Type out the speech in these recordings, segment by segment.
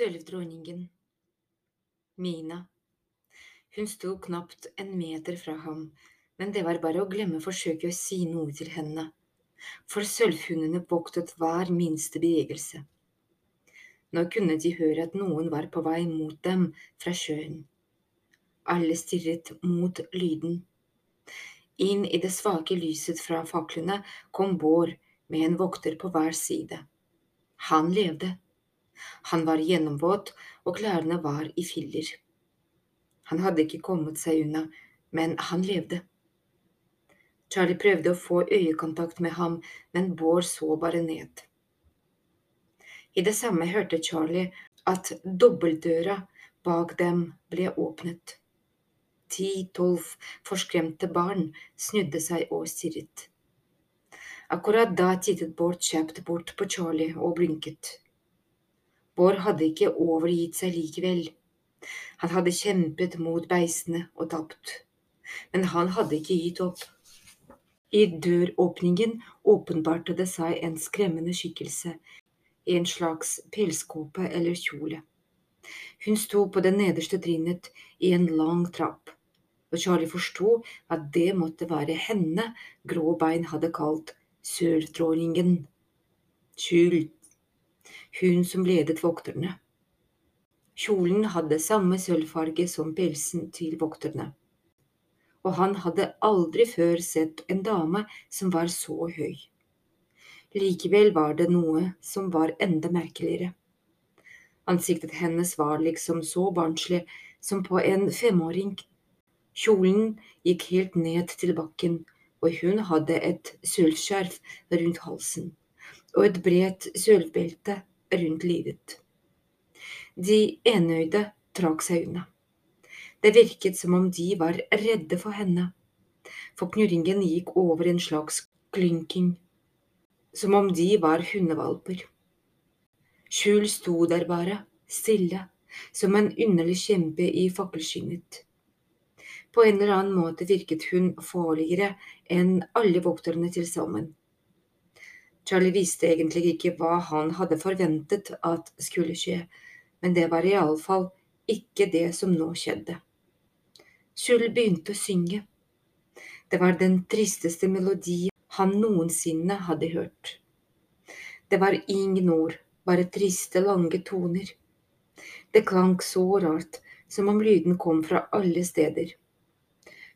Sølvdronningen Mina Hun sto knapt en meter fra ham, men det var bare å glemme forsøket å si noe til henne, for sølvhundene voktet hver minste bevegelse. Nå kunne de høre at noen var på vei mot dem fra sjøen. Alle stirret mot lyden. Inn i det svake lyset fra faklene kom Bård med en vokter på hver side. Han levde. Han var gjennomvåt, og klærne var i filler. Han hadde ikke kommet seg unna, men han levde. Charlie prøvde å få øyekontakt med ham, men Bård så bare ned. I det samme hørte Charlie at dobbeltdøra bak dem ble åpnet. Ti–tolv forskremte barn snudde seg og stirret. Akkurat da tittet Bård kjapt bort på Charlie og blinket. Bård hadde ikke overgitt seg likevel. Han hadde kjempet mot beistene og tapt, men han hadde ikke gitt opp. I døråpningen åpenbarte det seg en skremmende skikkelse en slags pelskåpe eller kjole. Hun sto på det nederste trinnet i en lang trapp, og Charlie forsto at det måtte være henne Gråbein hadde kalt sørdronningen. Skjult hun som ledet vokterne. Kjolen hadde samme sølvfarge som pelsen til vokterne, og han hadde aldri før sett en dame som var så høy. Likevel var det noe som var enda merkeligere. Ansiktet hennes var liksom så barnslig som på en femåring. Kjolen gikk helt ned til bakken, og hun hadde et sølvskjerf rundt halsen og et bredt sølvbelte rundt livet. De enøyde trakk seg unna. Det virket som om de var redde for henne, for knurringen gikk over en slags klynking, som om de var hundevalper. Skjul sto der bare, stille, som en underlig kjempe i fakkelskinnet. På en eller annen måte virket hun farligere enn alle vokterne til sammen. Charlie visste egentlig ikke hva han hadde forventet at skulle skje, men det var iallfall ikke det som nå skjedde. Skjul begynte å synge. Det var den tristeste melodi han noensinne hadde hørt. Det var ingen ord, bare triste, lange toner. Det klang så rart, som om lyden kom fra alle steder.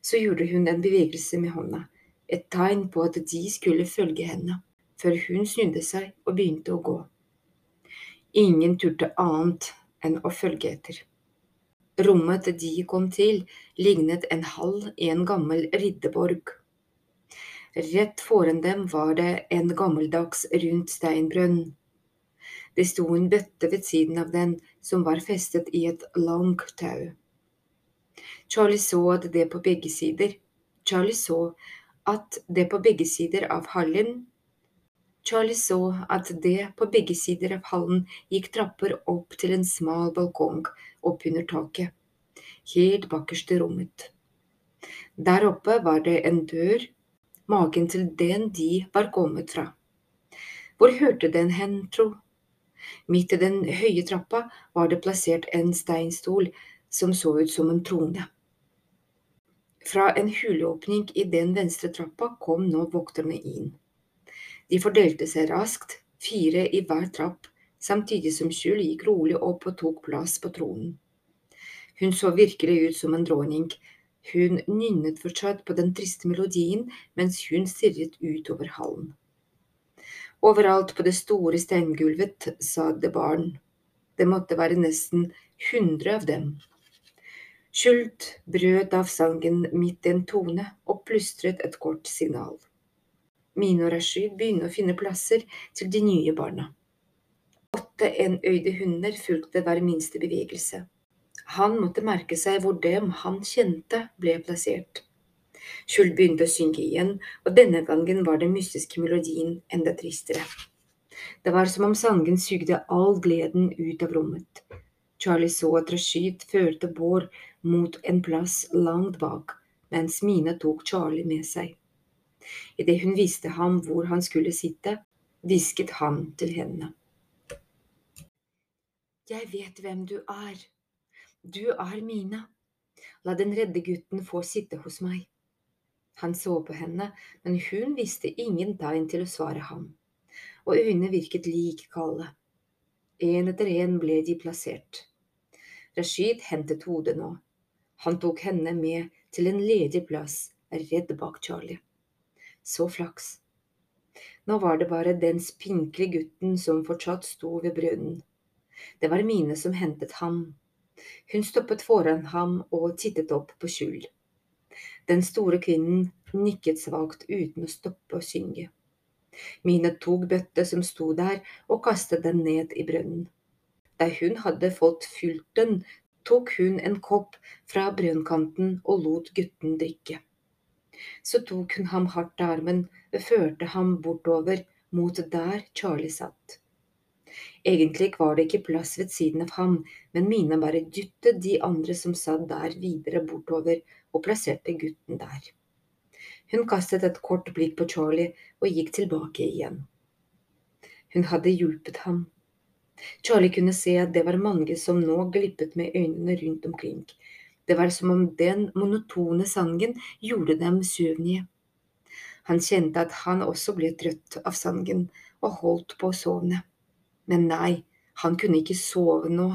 Så gjorde hun en bevegelse med hånda, et tegn på at de skulle følge henne før hun snudde seg og begynte å gå. Ingen turte annet enn å følge etter. Rommet de kom til, lignet en hall i en gammel ridderborg. Rett foran dem var det en gammeldags rund steinbrønn. Det sto en bøtte ved siden av den som var festet i et langt tau. Charlie så det på begge sider Charlie så at det på begge sider av hallen Charlie så at det på begge sider av hallen gikk trapper opp til en smal balkong oppunder taket, helt bakerst i rommet. Der oppe var det en dør, magen til den de var kommet fra. Hvor hørte den hen, tro? Midt i den høye trappa var det plassert en steinstol som så ut som en trone. Fra en huleåpning i den venstre trappa kom nå vokterne inn. De fordelte seg raskt, fire i hver trapp, samtidig som Skjul gikk rolig opp og tok plass på tronen. Hun så virkelig ut som en dronning. Hun nynnet fortsatt på den triste melodien mens hun stirret utover hallen. Overalt på det store steingulvet satt det barn. Det måtte være nesten hundre av dem. Skjult brøt av sangen midt i en tone og plystret et kort signal. Mine og Rashid begynne å finne plasser til de nye barna. Åtte enøyde hunder fulgte hver minste bevegelse. Han måtte merke seg hvor dem han kjente, ble plassert. Skjul begynte å synge igjen, og denne gangen var den mystiske melodien enda tristere. Det var som om sangen sugde all gleden ut av rommet. Charlie så at Rashid førte Bård mot en plass langt bak, mens Mina tok Charlie med seg. Idet hun viste ham hvor han skulle sitte, hvisket han til henne. Jeg vet hvem du er. Du er Mina. La den redde gutten få sitte hos meg. Han så på henne, men hun viste ingen tegn til å svare ham, og øynene virket like kalde. En etter en ble de plassert. Rashid hentet hodet nå. Han tok henne med til en ledig plass, redd bak Charlie. Så flaks. Nå var det bare den spinkle gutten som fortsatt sto ved brønnen. Det var Mine som hentet ham. Hun stoppet foran ham og tittet opp på Skjul. Den store kvinnen nikket svakt uten å stoppe å synge. Mine tok bøtte som sto der, og kastet den ned i brønnen. Da hun hadde fått fylt den, tok hun en kopp fra brønnkanten og lot gutten drikke. Så tok hun ham hardt i armen og førte ham bortover mot der Charlie satt. Egentlig var det ikke plass ved siden av ham, men Mina bare dyttet de andre som satt der, videre bortover og plasserte gutten der. Hun kastet et kort blikk på Charlie og gikk tilbake igjen. Hun hadde hjulpet ham. Charlie kunne se at det var mange som nå glippet med øynene rundt omkring. Det var som om den monotone sangen gjorde dem søvnige. Han kjente at han også ble trøtt av sangen og holdt på å sovne. Men nei, han kunne ikke sove nå.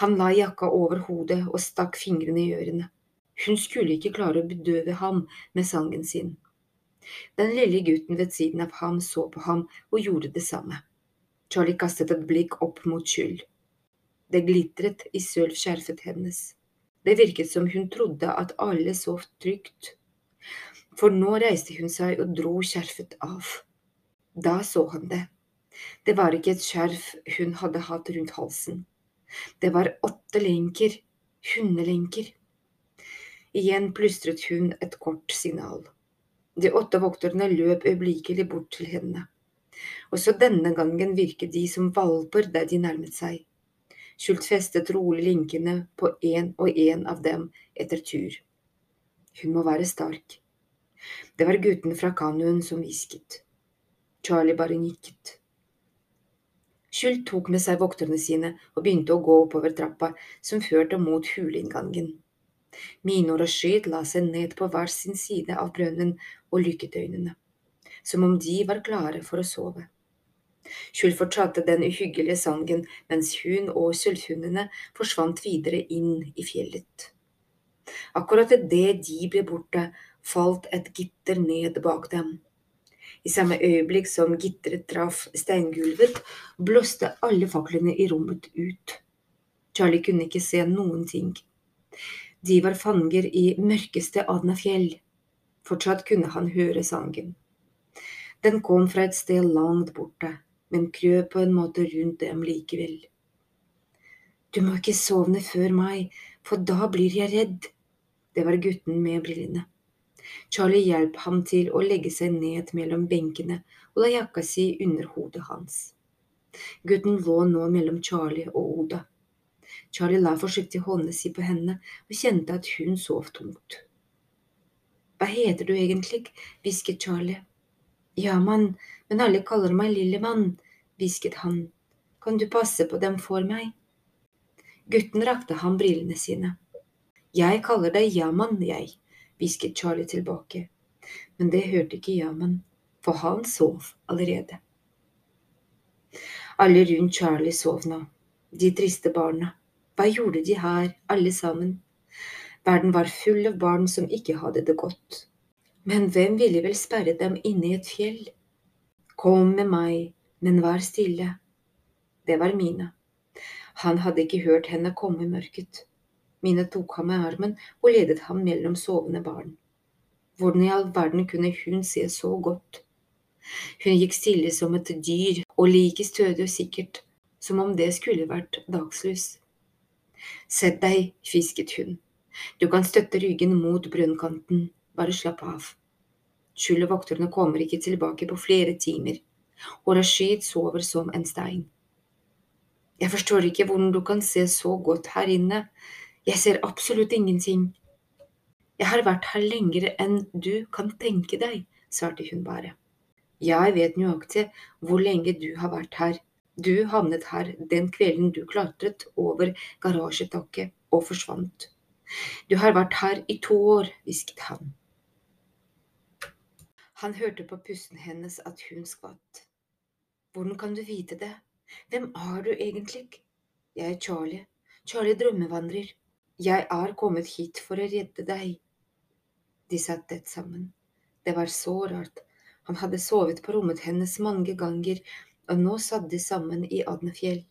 Han la jakka over hodet og stakk fingrene i ørene. Hun skulle ikke klare å bedøve ham med sangen sin. Den lille gutten ved siden av ham så på ham og gjorde det samme. Charlie kastet et blikk opp mot skyld. Det glitret i sølvskjerfet hennes. Det virket som hun trodde at alle sov trygt. For nå reiste hun seg og dro skjerfet av. Da så han det. Det var ikke et skjerf hun hadde hatt rundt halsen. Det var åtte lenker, hundelenker. Igjen plystret hun et kort signal. De åtte vokterne løp øyeblikkelig bort til henne. Også denne gangen virket de som valper der de nærmet seg. Skjult festet rolig linkene på én og én av dem etter tur. Hun må være stark. Det var gutten fra kanoen som hvisket. Charlie bare nikket. Skjult tok med seg vokterne sine og begynte å gå oppover trappa som førte mot huleinngangen. Minor og Skyd la seg ned på hver sin side av brønnen og lykket øynene, som om de var klare for å sove. Skjul fortsatte den uhyggelige sangen mens hun og sølvhundene forsvant videre inn i fjellet. Akkurat idet de ble borte, falt et gitter ned bak dem. I samme øyeblikk som gitteret traff steingulvet, blåste alle faklene i rommet ut. Charlie kunne ikke se noen ting. De var fanger i mørkeste Adnafjell. Fortsatt kunne han høre sangen. Den kom fra et sted langt borte, men krøp på en måte rundt dem likevel. Du må ikke sovne før meg, for da blir jeg redd. Det var gutten med brillene. Charlie hjalp ham til å legge seg ned mellom benkene og la jakka si under hodet hans. Gutten lå nå mellom Charlie og Oda. Charlie la forsiktig hånda si på henne og kjente at hun sov tungt. Hva heter du egentlig? hvisket Charlie. Ja, mann, men alle kaller meg Lillemann, hvisket han. Kan du passe på dem for meg? Gutten rakte ham brillene sine. Jeg kaller deg Yaman, jeg hvisket Charlie tilbake, men det hørte ikke Yaman, for han sov allerede. Alle rundt Charlie sov nå, de triste barna. Hva gjorde de her, alle sammen? Verden var full av barn som ikke hadde det godt. Men hvem ville vel sperre dem inne i et fjell? Kom med meg, men vær stille. Det var Mina. Han hadde ikke hørt henne komme i mørket. Mine tok ham i armen og ledet ham mellom sovende barn. Hvordan i all verden kunne hun se så godt? Hun gikk stille som et dyr og like stødig og sikkert som om det skulle vært dagslys. Sett deg, fisket hun. Du kan støtte ryggen mot brønnkanten, bare slapp av. Skjullevokterne kommer ikke tilbake på flere timer, og Rashid sover som en stein. Jeg forstår ikke hvordan du kan se så godt her inne, jeg ser absolutt ingenting. Jeg har vært her lenger enn du kan tenke deg, svarte hun bare. Jeg vet nøyaktig hvor lenge du har vært her, Du havnet her den kvelden du klatret over garasjetaket og forsvant. Du har vært her i to år, hvisket han. Han hørte på pusten hennes at hun skvatt. Hvordan kan du vite det? Hvem er du egentlig? Jeg er Charlie. Charlie drømmevandrer. Jeg er kommet hit for å redde deg. De satt tett sammen. Det var så rart. Han hadde sovet på rommet hennes mange ganger, og nå satt de sammen i Adnefjell.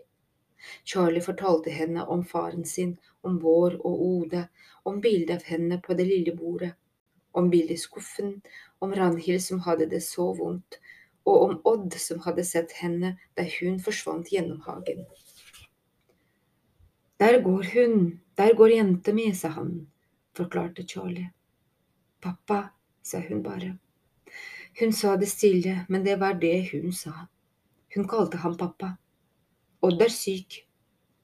Charlie fortalte henne om faren sin, om Vår og Ode, om bildet av henne på det lille bordet, om bildet i skuffen, om Ranhild som hadde det så vondt, og om Odd som hadde sett henne da hun forsvant gjennom hagen. Der går hun, der går jenta mi, sa han, forklarte Charlie. Pappa, sa hun bare. Hun sa det stille, men det var det hun sa. Hun kalte ham pappa. Odd er syk.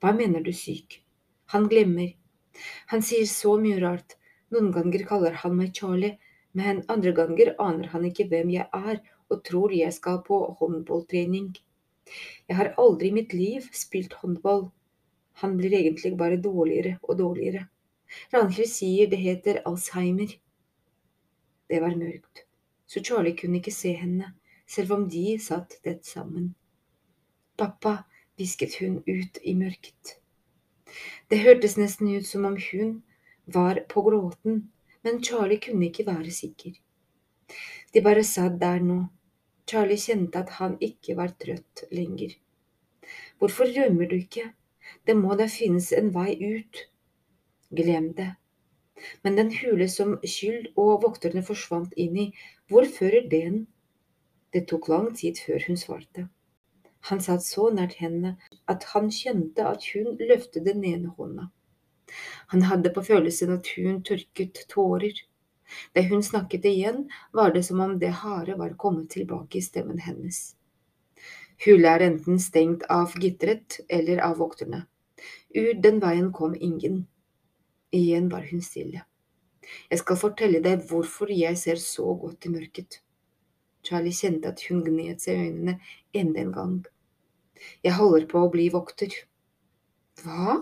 Hva mener du syk? Han glemmer. Han sier så mye rart. Noen ganger kaller han meg Charlie, men andre ganger aner han ikke hvem jeg er og tror jeg skal på håndballtrening. Jeg har aldri i mitt liv spilt håndball. Han blir egentlig bare dårligere og dårligere. Ragnhild sier det heter Alzheimer. Det var mørkt så Charlie kunne ikke se henne, selv om de satt tett sammen. Pappa, hvisket hun ut i mørket. Det hørtes nesten ut som om hun var på gråten, men Charlie kunne ikke være sikker. De bare satt der nå. Charlie kjente at han ikke var trøtt lenger. Hvorfor rømmer du ikke? Det må da finnes en vei ut. Glem det. Men den hule som Skyld og vokterne forsvant inn i, hvor fører den? Det tok lang tid før hun svarte. Han satt så nært henne at han kjente at hun løftet den ene hånda. Han hadde på følelsen at hun tørket tårer. Da hun snakket igjen, var det som om det harde var kommet tilbake i stemmen hennes. Hullet er enten stengt av gitteret eller av vokterne. Ut den veien kom ingen. Igjen var hun stille. Jeg skal fortelle deg hvorfor jeg ser så godt i mørket. Charlie kjente at hun gned seg i øynene enda en gang. Jeg holder på å bli vokter. Hva?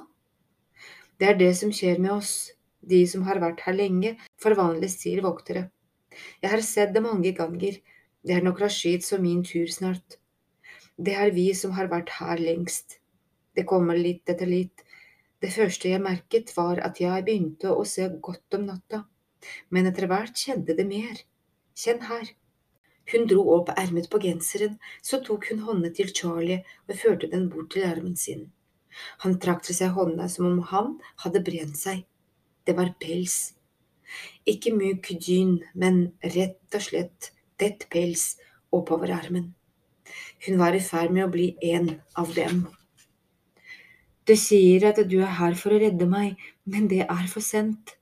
Det er det som skjer med oss, de som har vært her lenge, forvandles til voktere. Jeg har sett det mange ganger, det er nok Rashid som min tur snart. Det er vi som har vært her lengst. Det kommer litt etter litt, det første jeg merket, var at jeg begynte å se godt om natta, men etter hvert kjente det mer. Kjenn her. Hun dro opp ermet på genseren, så tok hun hånden til Charlie og førte den bort til armen sin. Han trakk til seg hånda som om han hadde brent seg. Det var pels. Ikke myk dyn, men rett og slett tett pels oppover armen. Hun var i ferd med å bli en av dem. Du sier at du er her for å redde meg, men det er for sent.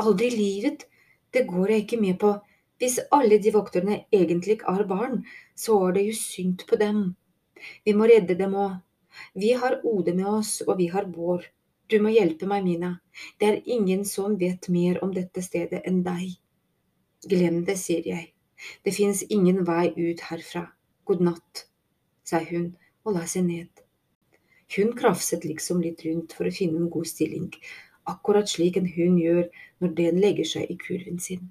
Aldri i livet, det går jeg ikke med på. Hvis alle de vokterne egentlig er barn, så er det jo synd på dem. Vi må redde dem òg. Vi har Ode med oss, og vi har Bård. Du må hjelpe meg, Mina. Det er ingen som vet mer om dette stedet enn deg. Glem det, sier jeg. Det fins ingen vei ut herfra. God natt, sa hun og la seg ned. Hun krafset liksom litt rundt for å finne en god stilling, akkurat slik en hund gjør når den legger seg i kurven sin.